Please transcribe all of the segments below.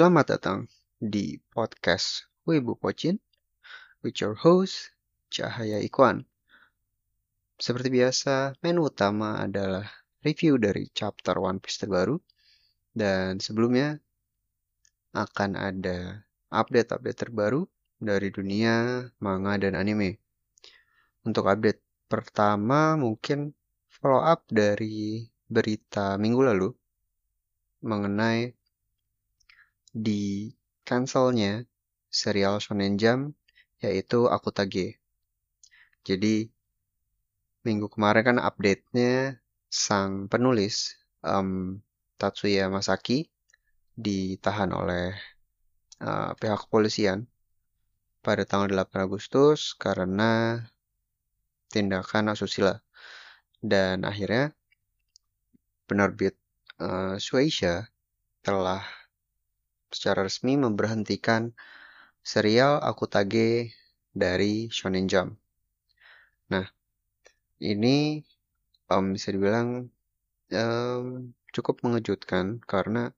Selamat datang di podcast Wibu Pocin with your host Cahaya Ikwan. Seperti biasa, menu utama adalah review dari chapter One Piece terbaru dan sebelumnya akan ada update-update terbaru dari dunia manga dan anime. Untuk update pertama mungkin follow up dari berita minggu lalu mengenai di cancelnya serial Shonen Jump yaitu Akutage. Jadi minggu kemarin kan update-nya sang penulis um, Tatsuya Masaki ditahan oleh uh, pihak kepolisian pada tanggal 8 Agustus karena tindakan asusila dan akhirnya penerbit uh, Shueisha telah secara resmi memberhentikan serial Akutage dari Shonen Jump. Nah, ini um, bisa dibilang um, cukup mengejutkan karena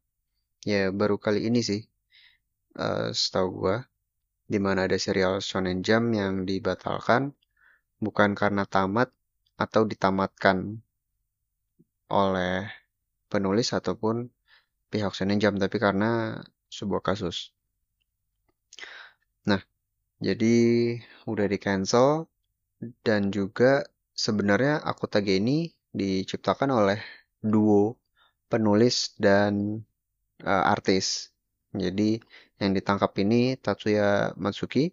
ya baru kali ini sih uh, setahu gue di mana ada serial Shonen Jump yang dibatalkan bukan karena tamat atau ditamatkan oleh penulis ataupun pihak Shonen Jump tapi karena sebuah kasus. Nah, jadi udah di cancel dan juga sebenarnya Akutage ini diciptakan oleh duo penulis dan uh, artis. Jadi yang ditangkap ini Tatsuya Matsuki,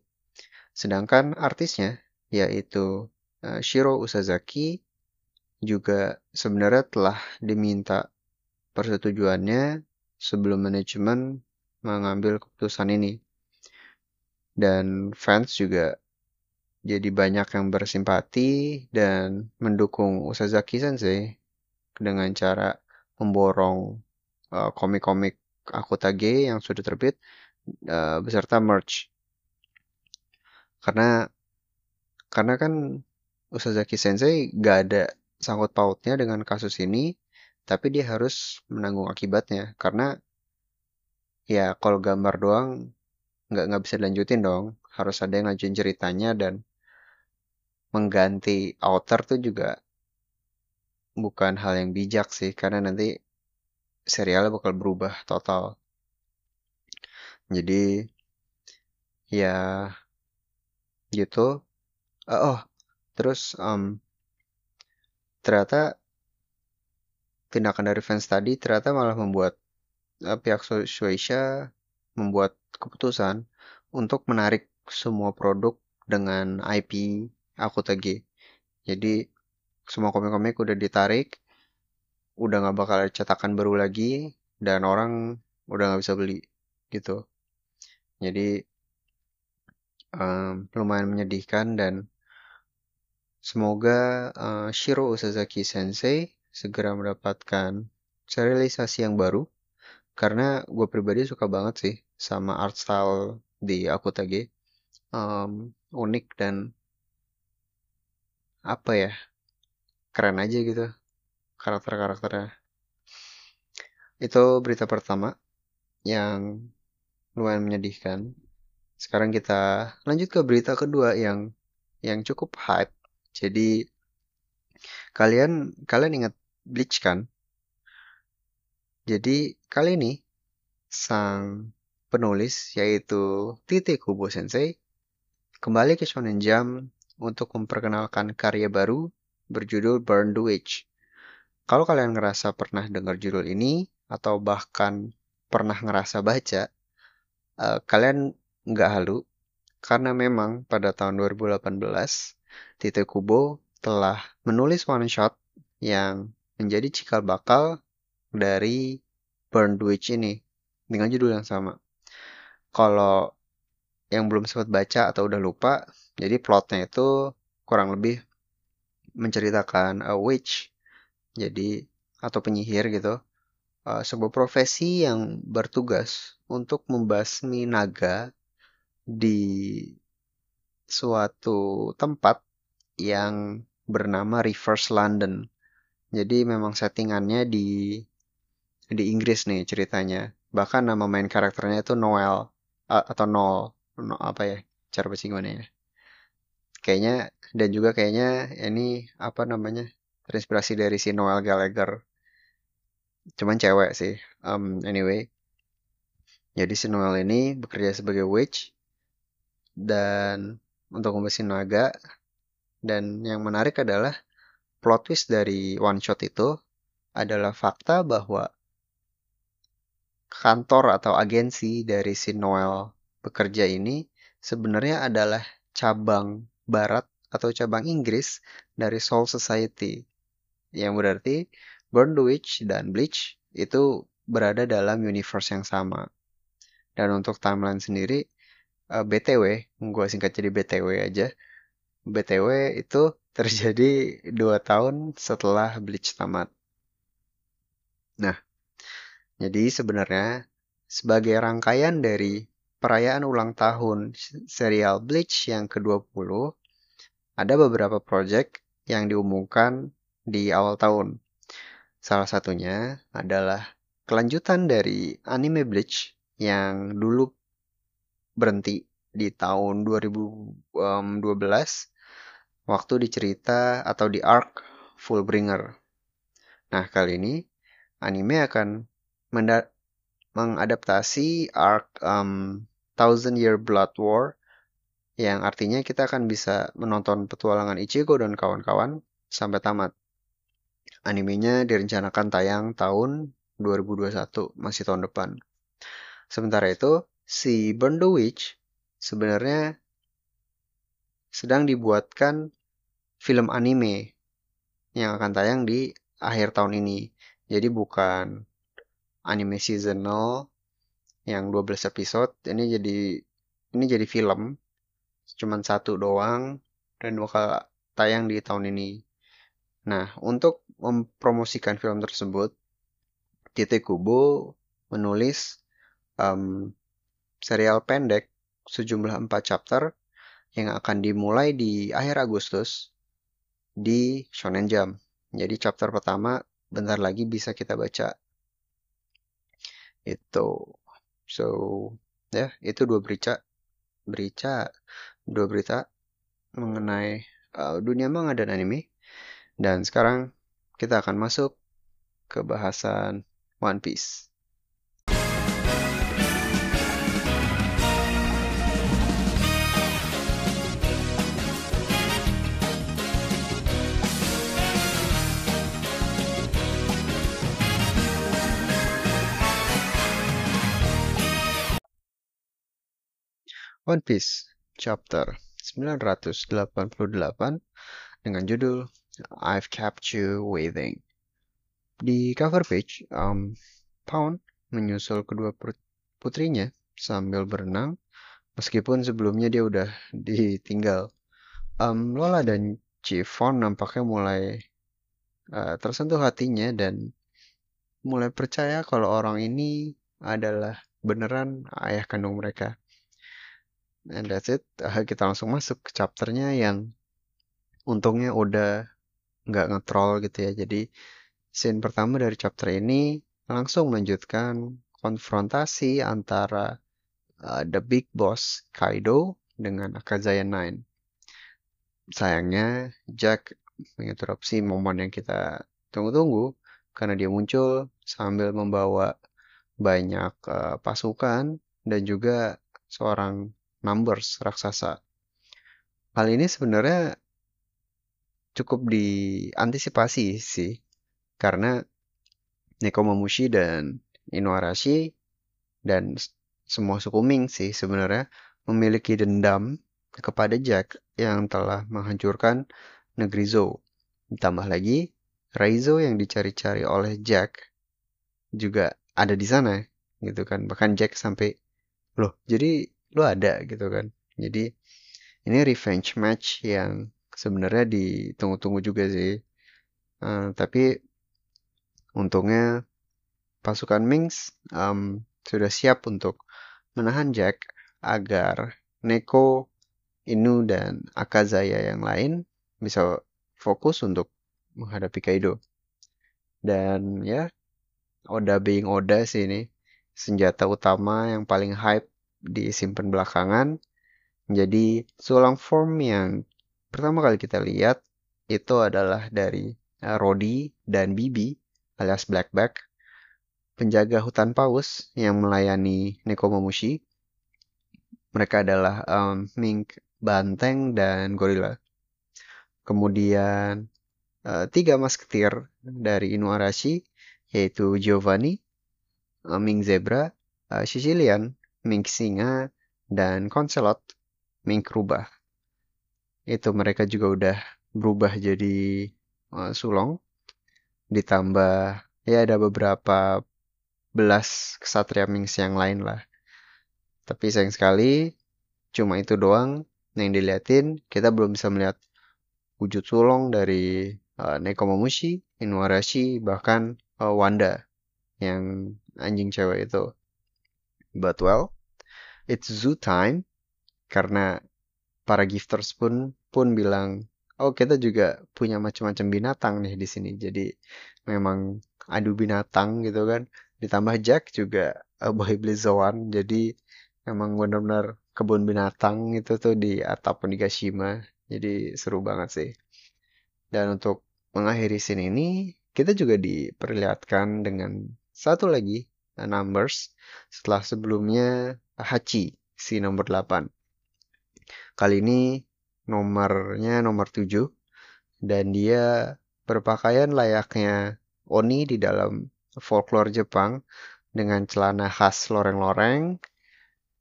sedangkan artisnya yaitu uh, Shiro Usazaki juga sebenarnya telah diminta persetujuannya sebelum manajemen mengambil keputusan ini. Dan fans juga jadi banyak yang bersimpati dan mendukung Usazaki Sensei dengan cara memborong uh, komik-komik Akutage yang sudah terbit uh, beserta merch. Karena karena kan Usazaki Sensei gak ada sangkut pautnya dengan kasus ini, tapi dia harus menanggung akibatnya karena ya kalau gambar doang nggak nggak bisa dilanjutin dong, harus ada yang lanjutin ceritanya dan mengganti outer tuh juga bukan hal yang bijak sih karena nanti serialnya bakal berubah total. Jadi ya gitu. Uh, oh, terus um, ternyata tindakan dari fans tadi ternyata malah membuat pihak Shueisha membuat keputusan untuk menarik semua produk dengan IP Akutage. Jadi semua komik-komik udah ditarik, udah nggak bakal cetakan baru lagi, dan orang udah nggak bisa beli gitu. Jadi um, lumayan menyedihkan dan semoga uh, Shiro Usazaki Sensei segera mendapatkan serialisasi yang baru karena gue pribadi suka banget sih sama art style di Akutage um, unik dan apa ya keren aja gitu karakter-karakternya. Itu berita pertama yang lumayan menyedihkan. Sekarang kita lanjut ke berita kedua yang yang cukup hype. Jadi kalian kalian ingat Bleach kan jadi kali ini sang penulis yaitu Tite Kubo Sensei kembali ke Shonen Jump untuk memperkenalkan karya baru berjudul Burn the Witch. Kalau kalian ngerasa pernah dengar judul ini, atau bahkan pernah ngerasa baca, uh, kalian nggak halu, karena memang pada tahun 2018, Tite Kubo telah menulis one shot yang menjadi cikal bakal dari Burn Witch ini, dengan judul yang sama. Kalau yang belum sempat baca atau udah lupa, jadi plotnya itu kurang lebih menceritakan a witch, jadi atau penyihir gitu, uh, sebuah profesi yang bertugas untuk membasmi naga di suatu tempat yang bernama Reverse London. Jadi memang settingannya di di Inggris nih ceritanya. Bahkan nama main karakternya itu Noel atau Nol, no, apa ya cara bahasa gimana ya? Kayaknya dan juga kayaknya ini apa namanya terinspirasi dari si Noel Gallagher. Cuman cewek sih. Um, anyway, jadi si Noel ini bekerja sebagai witch dan untuk membersih naga. Dan yang menarik adalah plot twist dari one shot itu adalah fakta bahwa kantor atau agensi dari si Noel bekerja ini sebenarnya adalah cabang barat atau cabang Inggris dari Soul Society. Yang berarti Burn the Witch dan Bleach itu berada dalam universe yang sama. Dan untuk timeline sendiri, eh, BTW, gue singkat jadi BTW aja. BTW itu terjadi dua tahun setelah Bleach tamat. Nah, jadi sebenarnya sebagai rangkaian dari perayaan ulang tahun serial Bleach yang ke-20, ada beberapa project yang diumumkan di awal tahun. Salah satunya adalah kelanjutan dari anime Bleach yang dulu berhenti di tahun 2012 waktu dicerita atau di arc Fullbringer. Nah, kali ini anime akan mengadaptasi arc um, Thousand Year Blood War yang artinya kita akan bisa menonton petualangan Ichigo dan kawan-kawan sampai tamat. Animenya direncanakan tayang tahun 2021, masih tahun depan. Sementara itu, si Burn the Witch sebenarnya sedang dibuatkan film anime yang akan tayang di akhir tahun ini. Jadi bukan anime seasonal yang 12 episode. Ini jadi ini jadi film cuman satu doang dan bakal tayang di tahun ini. Nah, untuk mempromosikan film tersebut, Tite Kubo menulis um, serial pendek sejumlah 4 chapter yang akan dimulai di akhir Agustus di Shonen Jump. Jadi chapter pertama bentar lagi bisa kita baca itu. So ya itu dua berita. Berita dua berita mengenai uh, dunia manga dan anime. Dan sekarang kita akan masuk ke bahasan One Piece One Piece chapter 988 dengan judul I've Kept You Waiting. Di cover page, um, Pound menyusul kedua putrinya sambil berenang, meskipun sebelumnya dia udah ditinggal. Um, Lola dan Chiffon nampaknya mulai uh, tersentuh hatinya dan mulai percaya kalau orang ini adalah beneran ayah kandung mereka. And that's it. Kita langsung masuk ke chapternya yang untungnya udah nggak ngetrol gitu ya. Jadi scene pertama dari chapter ini langsung melanjutkan konfrontasi antara uh, the big boss Kaido dengan Akazaya Nine. Sayangnya Jack menginterupsi momen yang kita tunggu-tunggu karena dia muncul sambil membawa banyak uh, pasukan dan juga seorang numbers raksasa. Hal ini sebenarnya cukup diantisipasi sih karena Nekomamushi dan Inuarashi dan semua suku Ming sih sebenarnya memiliki dendam kepada Jack yang telah menghancurkan negeri Zou. Ditambah lagi, Raizo yang dicari-cari oleh Jack juga ada di sana gitu kan. Bahkan Jack sampai loh, jadi lu ada gitu kan jadi ini revenge match yang sebenarnya ditunggu-tunggu juga sih uh, tapi untungnya pasukan Mings um, sudah siap untuk menahan Jack agar Neko, Inu, dan Akazaya yang lain bisa fokus untuk menghadapi Kaido. Dan ya, Oda being Oda sih ini senjata utama yang paling hype disimpan belakangan. Jadi sulang form yang pertama kali kita lihat itu adalah dari uh, Rodi dan Bibi alias Blackback, penjaga hutan paus yang melayani Nekomamushi. Mereka adalah um, mink, banteng, dan gorila. Kemudian uh, tiga masketir dari Inuarashi yaitu Giovanni, uh, mink zebra, uh, Sicilian, mink singa, dan Concelot, mink rubah. Itu mereka juga udah berubah jadi uh, sulong. Ditambah ya ada beberapa belas kesatria Mings yang lain lah. Tapi sayang sekali cuma itu doang yang diliatin. Kita belum bisa melihat wujud sulong dari uh, Nekomamushi, Inuarashi, bahkan uh, Wanda yang anjing cewek itu. But well, it's zoo time karena para gifters pun pun bilang oh kita juga punya macam-macam binatang nih di sini. Jadi memang adu binatang gitu kan. Ditambah Jack juga uh, boy Blizzoan. Jadi memang benar-benar kebun binatang itu tuh di atap Onigashima. Jadi seru banget sih. Dan untuk mengakhiri scene ini, kita juga diperlihatkan dengan satu lagi numbers. Setelah sebelumnya Hachi si nomor 8. Kali ini nomornya nomor 7 dan dia berpakaian layaknya Oni di dalam folklore Jepang dengan celana khas loreng-loreng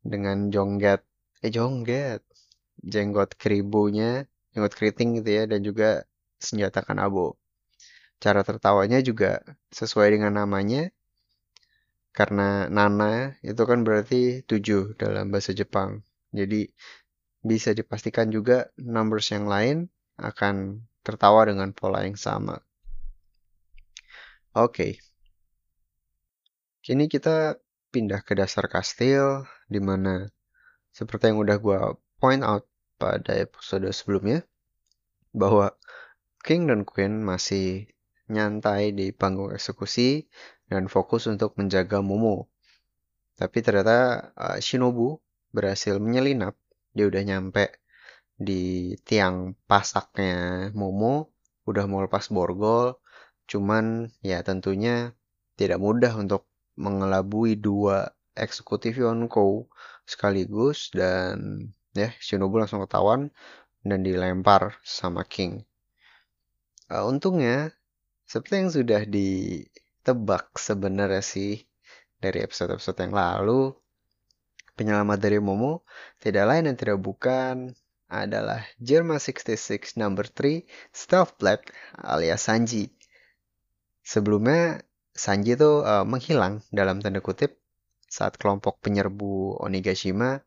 dengan jongget eh jongget jenggot keribunya jenggot keriting gitu ya dan juga senjata kanabo. Cara tertawanya juga sesuai dengan namanya karena Nana itu kan berarti tujuh dalam bahasa Jepang. Jadi bisa dipastikan juga numbers yang lain akan tertawa dengan pola yang sama. Oke. Okay. Kini kita pindah ke dasar kastil di mana seperti yang udah gue point out pada episode sebelumnya bahwa King dan Queen masih nyantai di panggung eksekusi dan fokus untuk menjaga Momo. Tapi ternyata uh, Shinobu berhasil menyelinap. Dia udah nyampe di tiang pasaknya Momo, udah mau lepas borgol. Cuman ya tentunya tidak mudah untuk mengelabui dua eksekutif Yonko sekaligus dan ya Shinobu langsung ketahuan dan dilempar sama King. Uh, untungnya seperti yang sudah di tebak sebenarnya sih dari episode-episode yang lalu. Penyelamat dari Momo tidak lain dan tidak bukan adalah Jerma 66 number 3 Stealth Black alias Sanji. Sebelumnya Sanji itu uh, menghilang dalam tanda kutip saat kelompok penyerbu Onigashima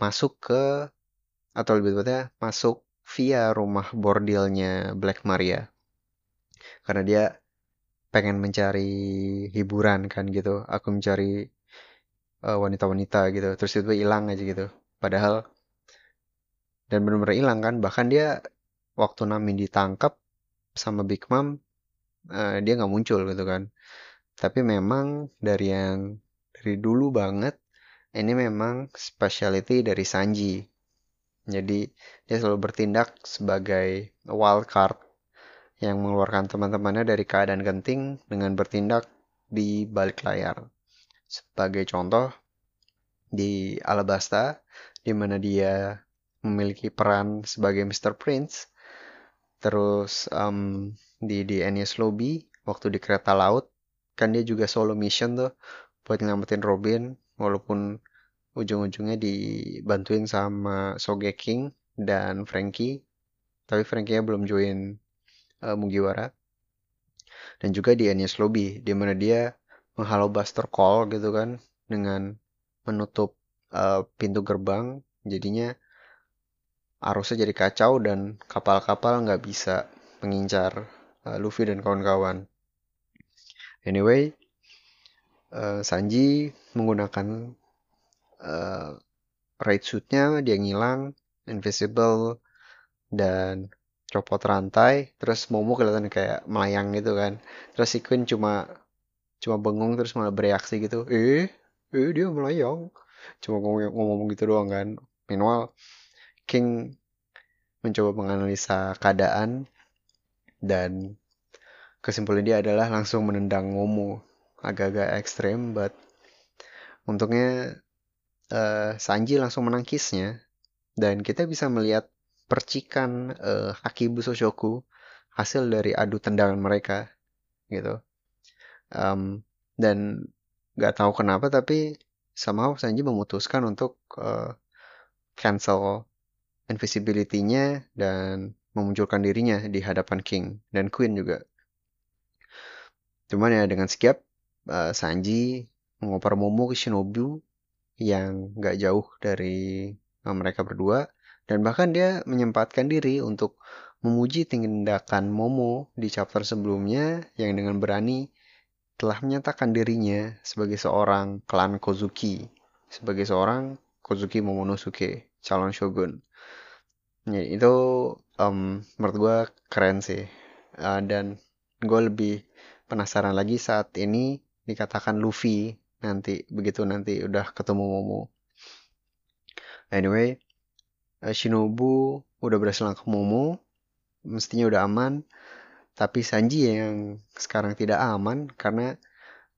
masuk ke atau lebih tepatnya masuk via rumah bordelnya Black Maria. Karena dia pengen mencari hiburan kan gitu. Aku mencari eh, wanita-wanita gitu. Terus itu hilang aja gitu. Padahal dan benar-benar hilang kan. Bahkan dia waktu Nami ditangkap sama Big Mom uh, dia nggak muncul gitu kan. Tapi memang dari yang dari dulu banget ini memang speciality dari Sanji. Jadi dia selalu bertindak sebagai wild card yang mengeluarkan teman-temannya dari keadaan genting dengan bertindak di balik layar. Sebagai contoh, di Alabasta, di mana dia memiliki peran sebagai Mr. Prince, terus um, di di Enies Lobby, waktu di kereta laut, kan dia juga solo mission tuh buat nyelamatin Robin, walaupun ujung-ujungnya dibantuin sama Sogeking dan Frankie, tapi Frankie-nya belum join uh, Mugiwara dan juga di Enies Lobby di mana dia menghalau Buster Call gitu kan dengan menutup uh, pintu gerbang jadinya arusnya jadi kacau dan kapal-kapal nggak bisa mengincar uh, Luffy dan kawan-kawan. Anyway, uh, Sanji menggunakan uh, raid suitnya dia ngilang, invisible dan copot rantai terus Momo kelihatan kayak melayang gitu kan. Terus si Queen cuma cuma bengong terus malah bereaksi gitu. Eh eh dia melayang. Cuma ngomong, ngomong gitu doang kan. Meanwhile King mencoba menganalisa keadaan dan kesimpulan dia adalah langsung menendang Momo. Agak-agak ekstrim but untungnya uh, Sanji langsung menangkisnya. Dan kita bisa melihat percikan uh, Haki Busoshoku hasil dari adu tendangan mereka gitu um, dan nggak tahu kenapa tapi somehow Sanji memutuskan untuk uh, cancel invisibility-nya dan memunculkan dirinya di hadapan King dan Queen juga. Cuman ya dengan siap uh, Sanji mengoper Momo ke Shinobu yang nggak jauh dari uh, mereka berdua dan bahkan dia menyempatkan diri untuk memuji tindakan Momo di chapter sebelumnya yang dengan berani telah menyatakan dirinya sebagai seorang klan Kozuki, sebagai seorang Kozuki Momonosuke, calon shogun. Ya, itu um, menurut gue keren sih. Uh, dan gue lebih penasaran lagi saat ini dikatakan Luffy nanti begitu nanti udah ketemu Momo. Anyway, Shinobu udah berhasil nangkep Momo, mestinya udah aman. Tapi Sanji yang sekarang tidak aman karena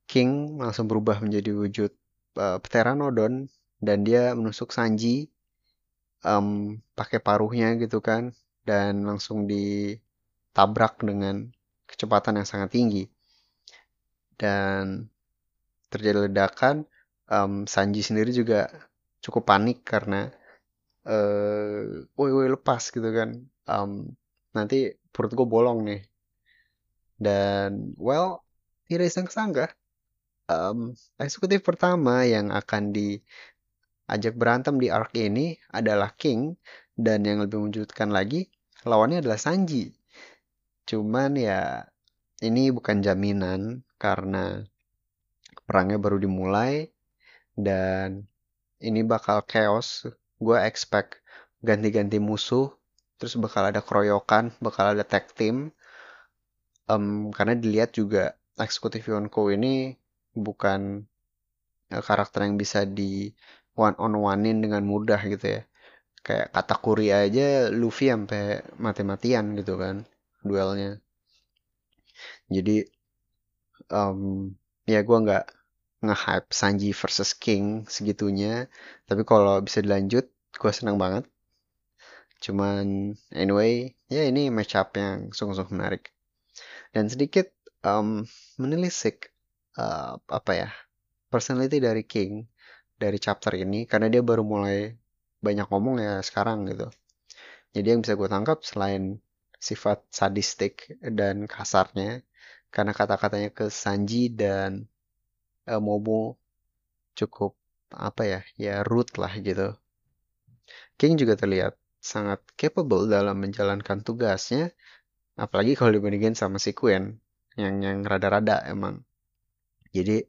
King langsung berubah menjadi wujud uh, Pteranodon dan dia menusuk Sanji um, pakai paruhnya gitu kan dan langsung ditabrak dengan kecepatan yang sangat tinggi dan terjadi ledakan um, Sanji sendiri juga cukup panik karena uh, woi woi lepas gitu kan. Um, nanti perut gue bolong nih. Dan well tidak disangka-sangka um, eksekutif pertama yang akan diajak berantem di arc ini adalah King. Dan yang lebih menunjukkan lagi lawannya adalah Sanji. Cuman ya ini bukan jaminan karena perangnya baru dimulai. Dan ini bakal chaos gue expect ganti-ganti musuh terus bakal ada keroyokan bakal ada tag team. Um, karena dilihat juga eksekutif Yonko ini bukan uh, karakter yang bisa di one on one-in dengan mudah gitu ya. Kayak kata kuri aja Luffy sampai mati-matian gitu kan duelnya. Jadi um, ya gue nggak nge-hype Sanji versus King segitunya. Tapi kalau bisa dilanjut gue senang banget. Cuman anyway ya ini match up yang sungguh-sungguh menarik. Dan sedikit um, menelisik uh, apa ya personality dari King dari chapter ini karena dia baru mulai banyak ngomong ya sekarang gitu. Jadi yang bisa gue tangkap selain sifat sadistik dan kasarnya karena kata-katanya ke Sanji dan uh, Momo cukup apa ya ya root lah gitu. King juga terlihat sangat capable dalam menjalankan tugasnya apalagi kalau dibandingin sama si Queen yang yang rada-rada emang. Jadi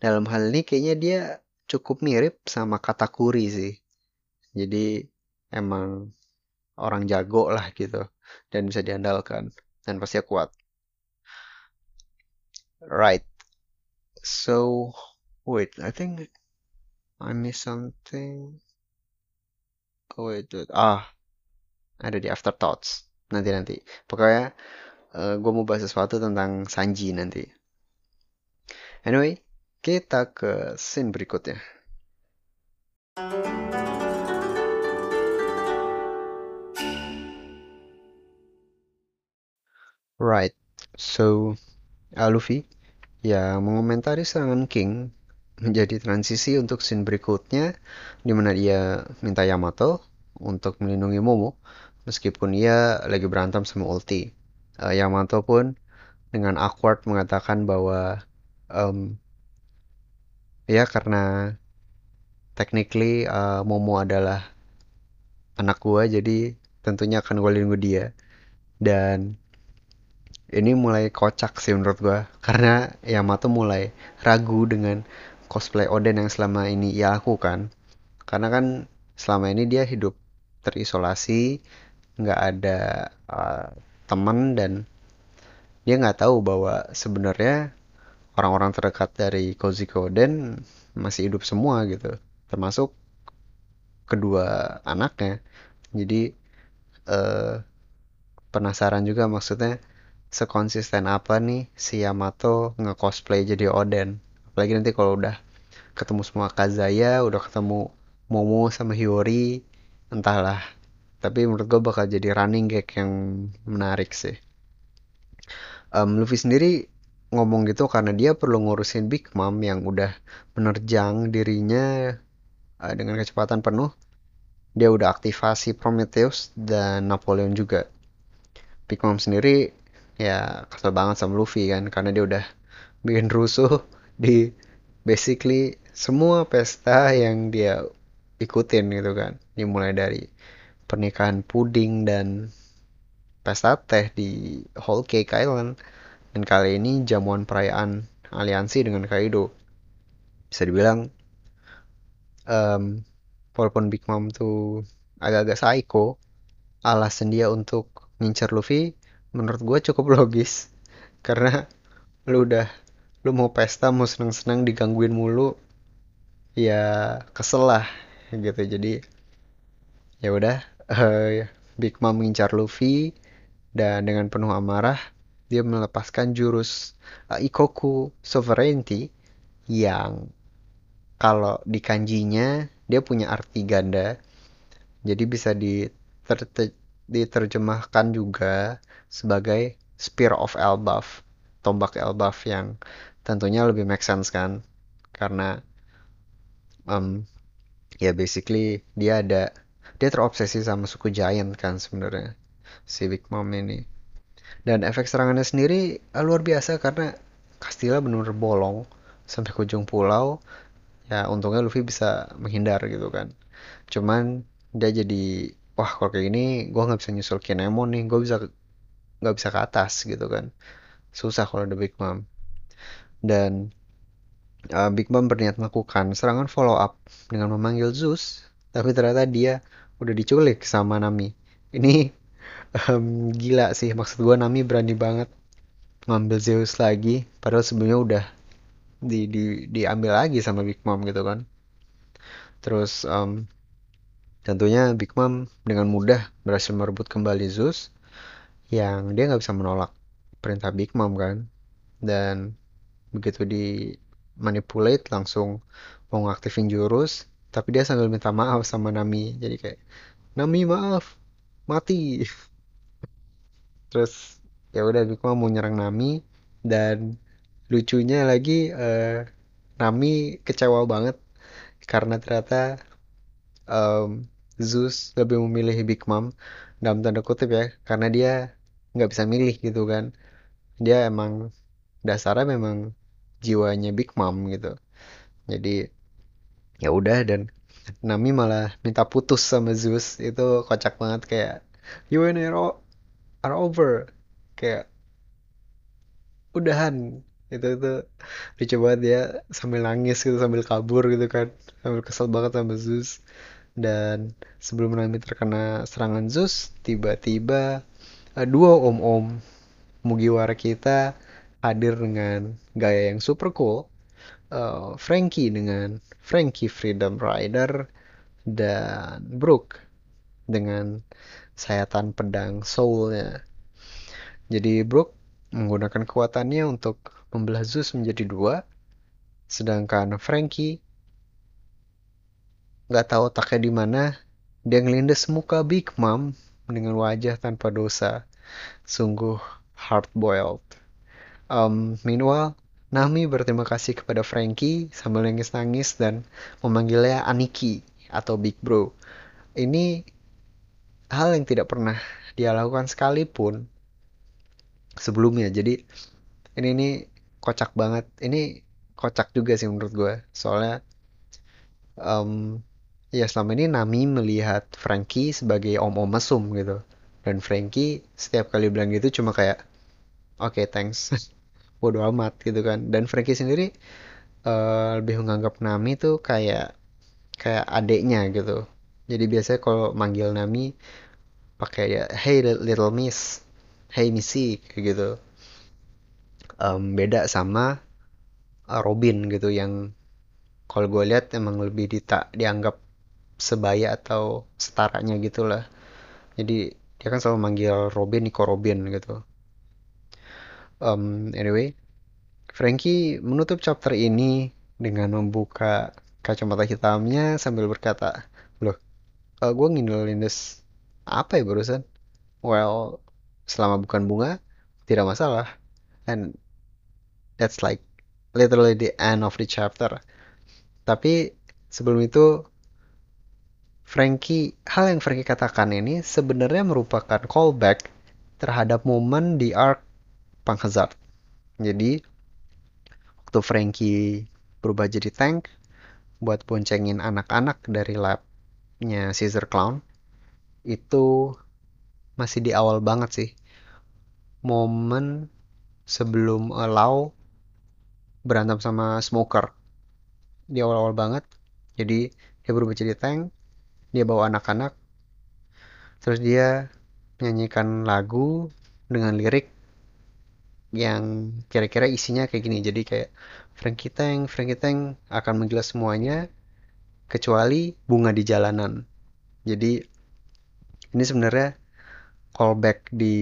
dalam hal ini kayaknya dia cukup mirip sama Katakuri sih. Jadi emang orang jago lah gitu dan bisa diandalkan dan pasti kuat. Right So, wait, I think I missed something. Oh, wait, wait. Ah, ada di afterthoughts. Nanti nanti. Pokoknya uh, eh, gue mau bahas sesuatu tentang Sanji nanti. Anyway, kita ke scene berikutnya. Right, so uh, Luffy yang mengomentari serangan King menjadi transisi untuk scene berikutnya di mana dia minta Yamato untuk melindungi Momo meskipun ia lagi berantem sama Ulti. Uh, Yamato pun dengan awkward mengatakan bahwa um, ya karena technically uh, Momo adalah anak gua jadi tentunya akan gue lindungi dia dan ini mulai kocak sih menurut gue karena Yamato mulai ragu dengan cosplay Oden yang selama ini ia lakukan. Karena kan selama ini dia hidup terisolasi nggak ada uh, teman dan dia nggak tahu bahwa sebenarnya orang-orang terdekat dari Koziko dan masih hidup semua gitu. Termasuk kedua anaknya. Jadi eh, penasaran juga maksudnya sekonsisten apa nih si Yamato nge-cosplay jadi Oden apalagi nanti kalau udah ketemu semua Kazaya udah ketemu Momo sama Hiyori entahlah tapi menurut gue bakal jadi running gag yang menarik sih um, Luffy sendiri ngomong gitu karena dia perlu ngurusin Big Mom yang udah menerjang dirinya uh, dengan kecepatan penuh. Dia udah aktivasi Prometheus dan Napoleon juga. Big Mom sendiri ya kesel banget sama Luffy kan karena dia udah bikin rusuh di basically semua pesta yang dia ikutin gitu kan. Dimulai dari pernikahan puding dan pesta teh di Whole Cake Island dan kali ini jamuan perayaan aliansi dengan Kaido. Bisa dibilang, um, walaupun Big Mom tuh agak-agak psycho, alasan dia untuk ngincer Luffy menurut gue cukup logis. Karena lu udah lu mau pesta mau seneng-seneng digangguin mulu ya kesel lah gitu jadi ya udah uh, Big Mom ngincar Luffy dan dengan penuh amarah dia melepaskan jurus uh, Ikoku Sovereignty yang kalau di kanjinya dia punya arti ganda. Jadi bisa diter diterjemahkan juga sebagai Spear of Elbaf, tombak Elbaf yang tentunya lebih make sense kan karena um, ya basically dia ada dia terobsesi sama suku Giant kan sebenarnya si Big Mom ini dan efek serangannya sendiri uh, luar biasa karena Castilla benar-benar bolong sampai ke ujung pulau. Ya untungnya Luffy bisa menghindar gitu kan. Cuman dia jadi wah kalau kayak gini gue nggak bisa nyusul Kinemon nih gue bisa nggak bisa ke atas gitu kan. Susah kalau ada Big Mom. Dan uh, Big Mom berniat melakukan serangan follow up dengan memanggil Zeus tapi ternyata dia udah diculik sama Nami. Ini um, gila sih maksud gue Nami berani banget ngambil Zeus lagi padahal sebelumnya udah di, di diambil lagi sama Big Mom gitu kan. Terus um, tentunya Big Mom dengan mudah berhasil merebut kembali Zeus yang dia nggak bisa menolak perintah Big Mom kan? Dan begitu di manipulate langsung mau ngaktifin jurus tapi dia sambil minta maaf sama Nami. Jadi kayak Nami maaf mati. Terus ya udah Big Mom mau nyerang Nami dan lucunya lagi uh, Nami kecewa banget karena ternyata um, Zeus lebih memilih Big Mom dalam tanda kutip ya karena dia nggak bisa milih gitu kan. Dia emang dasarnya memang jiwanya Big Mom gitu. Jadi ya udah dan Nami malah minta putus sama Zeus. Itu kocak banget kayak you and Hero are over. Kayak udahan. Itu itu banget dia sambil nangis gitu sambil kabur gitu kan. Sambil kesel banget sama Zeus dan sebelum Nami terkena serangan Zeus tiba-tiba uh, dua om-om Mugiwara kita hadir dengan gaya yang super cool uh, Frankie dengan Frankie Freedom Rider dan Brooke dengan sayatan pedang soulnya. Jadi Brook menggunakan kekuatannya untuk membelah Zeus menjadi dua, sedangkan Frankie nggak tahu otaknya di mana, dia ngelindes muka Big Mom dengan wajah tanpa dosa. Sungguh hard boiled. Um, meanwhile, Nami berterima kasih kepada Frankie sambil nangis-nangis dan memanggilnya Aniki atau Big Bro. Ini hal yang tidak pernah dia lakukan sekalipun sebelumnya. Jadi ini ini kocak banget. Ini kocak juga sih menurut gue. Soalnya um, ya selama ini Nami melihat Frankie sebagai om-om mesum gitu. Dan Frankie setiap kali bilang gitu cuma kayak oke okay, thanks. Bodo amat gitu kan. Dan Frankie sendiri uh, lebih menganggap Nami tuh kayak kayak adeknya gitu. Jadi biasanya kalau manggil Nami pakai ya hey little miss. Hey missy. Kayak gitu. Um, beda sama uh, Robin gitu yang kalau gue lihat emang lebih dita dianggap sebaya atau setaranya gitulah jadi dia kan selalu manggil Robin Nico Robin gitu. Um, anyway Frankie menutup chapter ini dengan membuka kacamata hitamnya sambil berkata loh uh, gue ngindelin this apa ya barusan? Well selama bukan bunga tidak masalah. And that's like literally the end of the chapter. Tapi sebelum itu Frankie, hal yang Frankie katakan ini sebenarnya merupakan callback terhadap momen di arc Punk Hazard. Jadi, waktu Frankie berubah jadi tank buat boncengin anak-anak dari labnya Caesar Clown, itu masih di awal banget sih. Momen sebelum Allow berantem sama Smoker. Di awal-awal banget. Jadi, dia berubah jadi tank, dia bawa anak-anak. Terus dia menyanyikan lagu dengan lirik yang kira-kira isinya kayak gini. Jadi kayak Frankie Tang Frankie Tang akan menggelas semuanya kecuali bunga di jalanan. Jadi ini sebenarnya callback di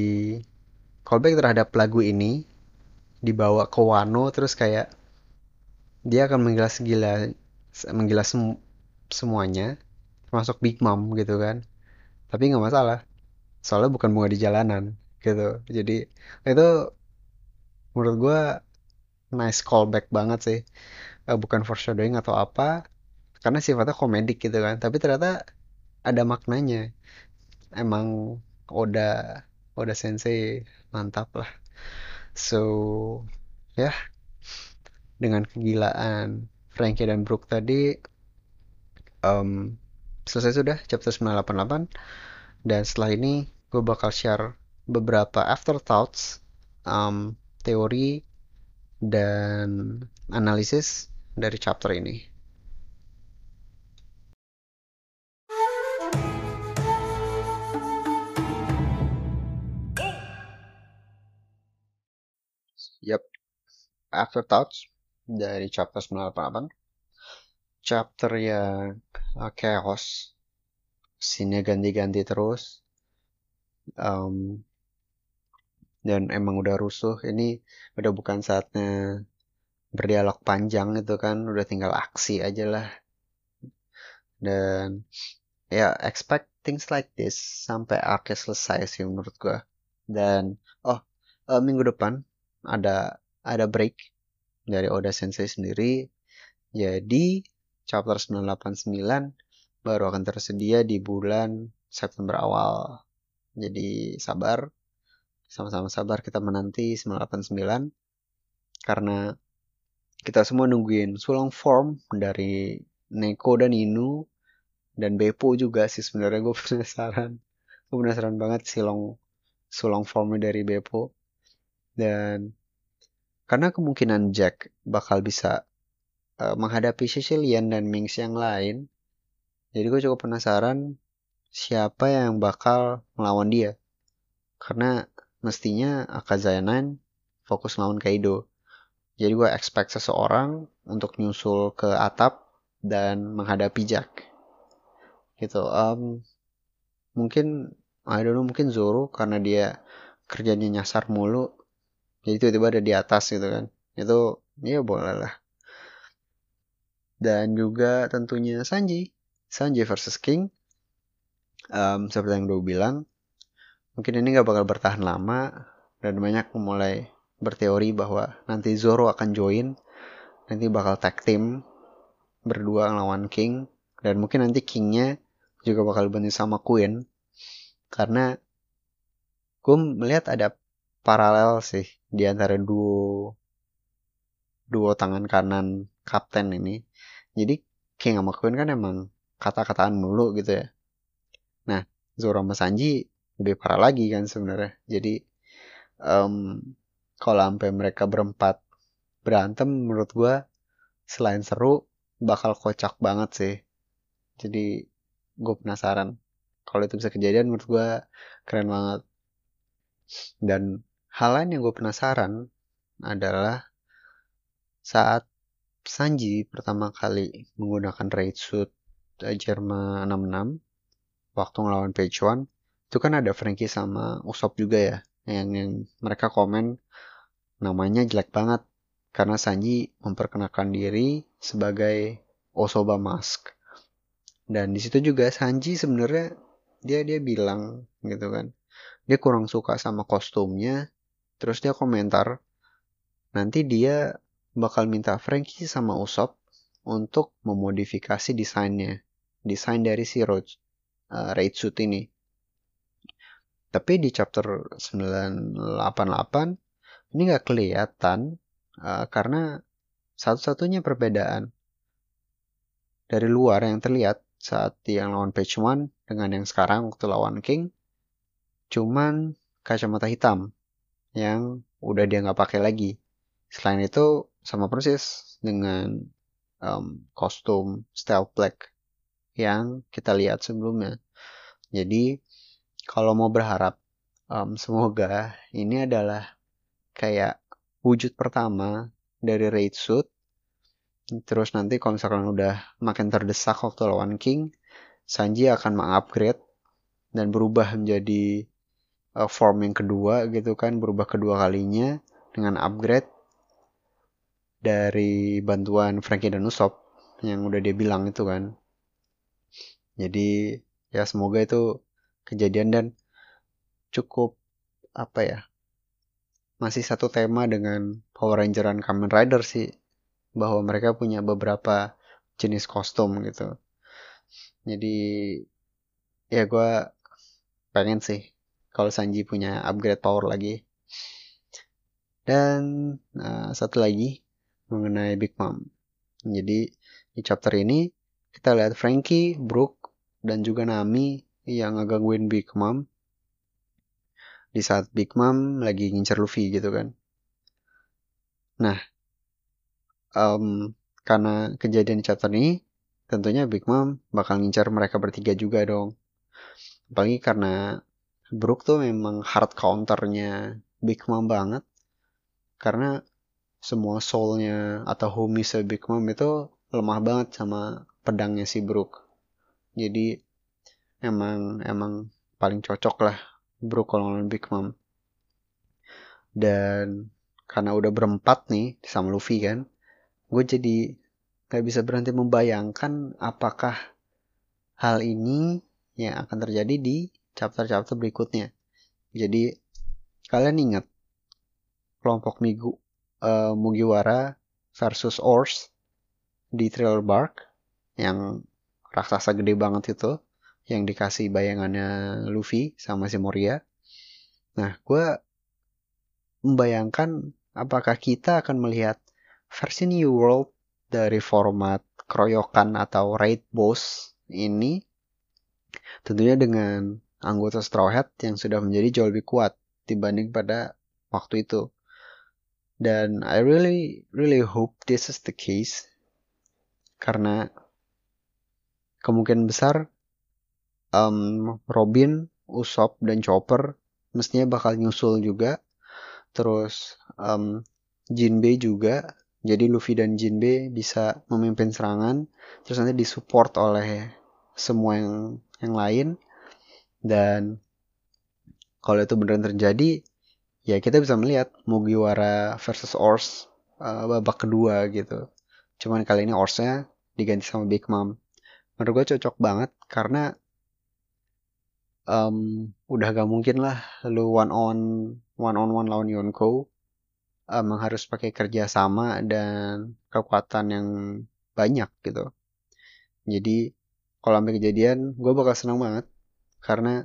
callback terhadap lagu ini dibawa ke Wano terus kayak dia akan menggilas gila menggilas sem semuanya masuk Big Mom gitu kan. Tapi nggak masalah. Soalnya bukan bunga di jalanan gitu. Jadi itu menurut gue nice callback banget sih. Uh, bukan foreshadowing atau apa karena sifatnya komedik gitu kan. Tapi ternyata ada maknanya. Emang Oda Oda Sensei mantap lah. So ya. Yeah. dengan kegilaan Frankie dan Brooke tadi um, selesai sudah chapter 988 dan setelah ini gue bakal share beberapa afterthoughts um, teori dan analisis dari chapter ini. Yep, afterthoughts dari chapter 988 chapter yang uh, chaos. Scene ganti-ganti terus. Um, dan emang udah rusuh. Ini udah bukan saatnya berdialog panjang itu kan. Udah tinggal aksi aja lah. Dan ya expect things like this sampai arc selesai sih menurut gua. Dan oh uh, minggu depan ada ada break dari Oda Sensei sendiri. Jadi chapter 989 baru akan tersedia di bulan September awal. Jadi sabar, sama-sama sabar kita menanti 989 karena kita semua nungguin sulong form dari Neko dan Inu dan Beppo juga sih sebenarnya gue penasaran. Gue penasaran banget silong sulong formnya dari Beppo dan karena kemungkinan Jack bakal bisa uh, menghadapi Sicilian dan Mings yang lain. Jadi gue cukup penasaran siapa yang bakal melawan dia. Karena mestinya Akazaya 9 fokus melawan Kaido. Jadi gue expect seseorang untuk nyusul ke atap dan menghadapi Jack. Gitu. Um, mungkin I don't know mungkin Zoro karena dia kerjanya nyasar mulu. Jadi tiba-tiba ada di atas gitu kan. Itu ya boleh lah dan juga tentunya Sanji. Sanji versus King. Um, seperti yang gue bilang mungkin ini gak bakal bertahan lama. Dan banyak mulai berteori bahwa nanti Zoro akan join. Nanti bakal tag team berdua lawan King. Dan mungkin nanti Kingnya juga bakal bantu sama Queen. Karena gue melihat ada paralel sih di antara duo duo tangan kanan kapten ini jadi King sama Queen kan emang kata-kataan mulu gitu ya. Nah, Zoro sama Sanji lebih parah lagi kan sebenarnya. Jadi um, kalau sampai mereka berempat berantem menurut gue selain seru bakal kocak banget sih. Jadi gue penasaran kalau itu bisa kejadian menurut gue keren banget. Dan hal lain yang gue penasaran adalah saat Sanji pertama kali menggunakan raid suit Jerma 66 waktu ngelawan Page One itu kan ada Frankie sama Usopp juga ya yang, yang mereka komen namanya jelek banget karena Sanji memperkenalkan diri sebagai Osoba Mask. Dan di situ juga Sanji sebenarnya dia dia bilang gitu kan dia kurang suka sama kostumnya terus dia komentar nanti dia bakal minta Frankie sama Usopp untuk memodifikasi desainnya desain dari si Roach uh, raid suit ini. Tapi di chapter 988 ini nggak kelihatan uh, karena satu-satunya perbedaan dari luar yang terlihat saat yang lawan Page One dengan yang sekarang waktu lawan King cuman kacamata hitam yang udah dia nggak pakai lagi. Selain itu sama persis dengan um, kostum stealth black yang kita lihat sebelumnya. Jadi kalau mau berharap um, semoga ini adalah kayak wujud pertama dari raid suit. Terus nanti kalau misalkan udah makin terdesak waktu lawan King, Sanji akan mengupgrade dan berubah menjadi uh, form yang kedua gitu kan, berubah kedua kalinya dengan upgrade dari bantuan Frankie dan Usopp yang udah dia bilang itu kan. Jadi ya semoga itu kejadian dan cukup apa ya masih satu tema dengan Power Ranger dan Kamen Rider sih bahwa mereka punya beberapa jenis kostum gitu. Jadi ya gue pengen sih kalau Sanji punya upgrade power lagi. Dan nah, satu lagi mengenai Big Mom. Jadi di chapter ini kita lihat Frankie, Brooke, dan juga Nami yang ngegangguin Big Mom di saat Big Mom lagi ngincer Luffy gitu kan. Nah, um, karena kejadian di chapter ini, tentunya Big Mom bakal ngincer mereka bertiga juga dong. Apalagi karena Brook tuh memang hard counternya Big Mom banget. Karena semua soulnya atau homie Big Mom itu lemah banget sama pedangnya si Brook. Jadi emang emang paling cocok lah bro kalau Big Mom. Dan karena udah berempat nih sama Luffy kan gue jadi gak bisa berhenti membayangkan apakah hal ini yang akan terjadi di chapter-chapter berikutnya. Jadi kalian ingat kelompok Migu uh, Mugiwara versus Ors di Thriller Bark yang raksasa gede banget itu yang dikasih bayangannya Luffy sama si Moria. Nah, gue membayangkan apakah kita akan melihat versi New World dari format keroyokan atau raid boss ini tentunya dengan anggota Straw Hat yang sudah menjadi jauh lebih kuat dibanding pada waktu itu. Dan I really really hope this is the case karena kemungkinan besar um, Robin, Usopp dan Chopper mestinya bakal nyusul juga. Terus um, Jinbei juga. Jadi Luffy dan Jinbei bisa memimpin serangan. Terus nanti disupport oleh semua yang yang lain. Dan kalau itu beneran terjadi, ya kita bisa melihat Mugiwara versus Ors uh, babak kedua gitu. Cuman kali ini Orsnya diganti sama Big Mom. Menurut gue cocok banget karena um, udah gak mungkin lah lu one on one on one lawan Yonko emang harus pakai kerja sama dan kekuatan yang banyak gitu. Jadi kalau sampai kejadian gue bakal senang banget. Karena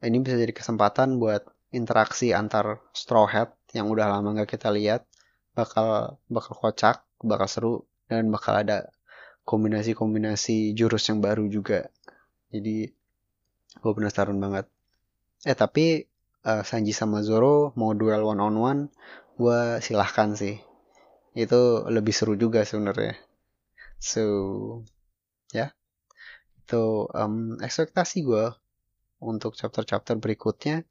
ini bisa jadi kesempatan buat interaksi antar Straw Hat yang udah lama gak kita lihat bakal bakal kocak bakal seru dan bakal ada kombinasi-kombinasi jurus yang baru juga. Jadi gue penasaran banget. Eh tapi uh, Sanji sama Zoro mau duel one on one, gue silahkan sih. Itu lebih seru juga sebenarnya. So ya, yeah. itu um, ekspektasi gue untuk chapter-chapter berikutnya.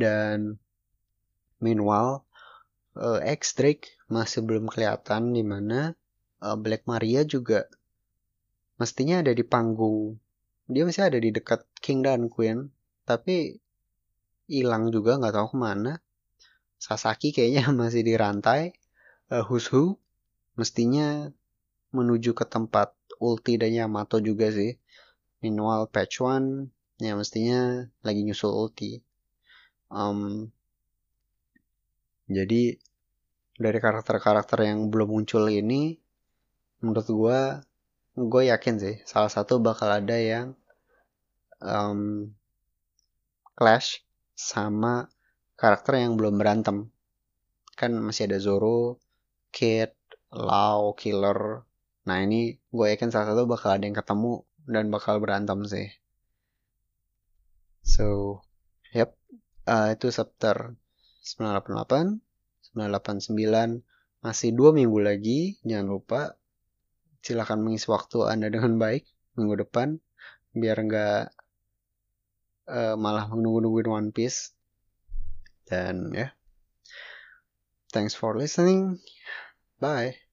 Dan meanwhile, uh, X Drake masih belum kelihatan di mana uh, Black Maria juga mestinya ada di panggung. Dia masih ada di dekat King dan Queen tapi hilang juga nggak tahu ke mana. Sasaki kayaknya masih dirantai uh, Who's Who mestinya menuju ke tempat ulti dan Yamato juga sih. Meanwhile Patch One ya mestinya lagi nyusul ulti um, jadi dari karakter-karakter yang belum muncul ini menurut gue gue yakin sih salah satu bakal ada yang um, clash sama karakter yang belum berantem kan masih ada Zoro, Kid, Lau, Killer. Nah ini gue yakin salah satu bakal ada yang ketemu dan bakal berantem sih. So, uh, itu chapter 988, 989 masih dua minggu lagi. Jangan lupa silakan mengisi waktu anda dengan baik minggu depan biar nggak uh, malah menunggu-nungguin One Piece. Dan ya, yeah. thanks for listening. Bye.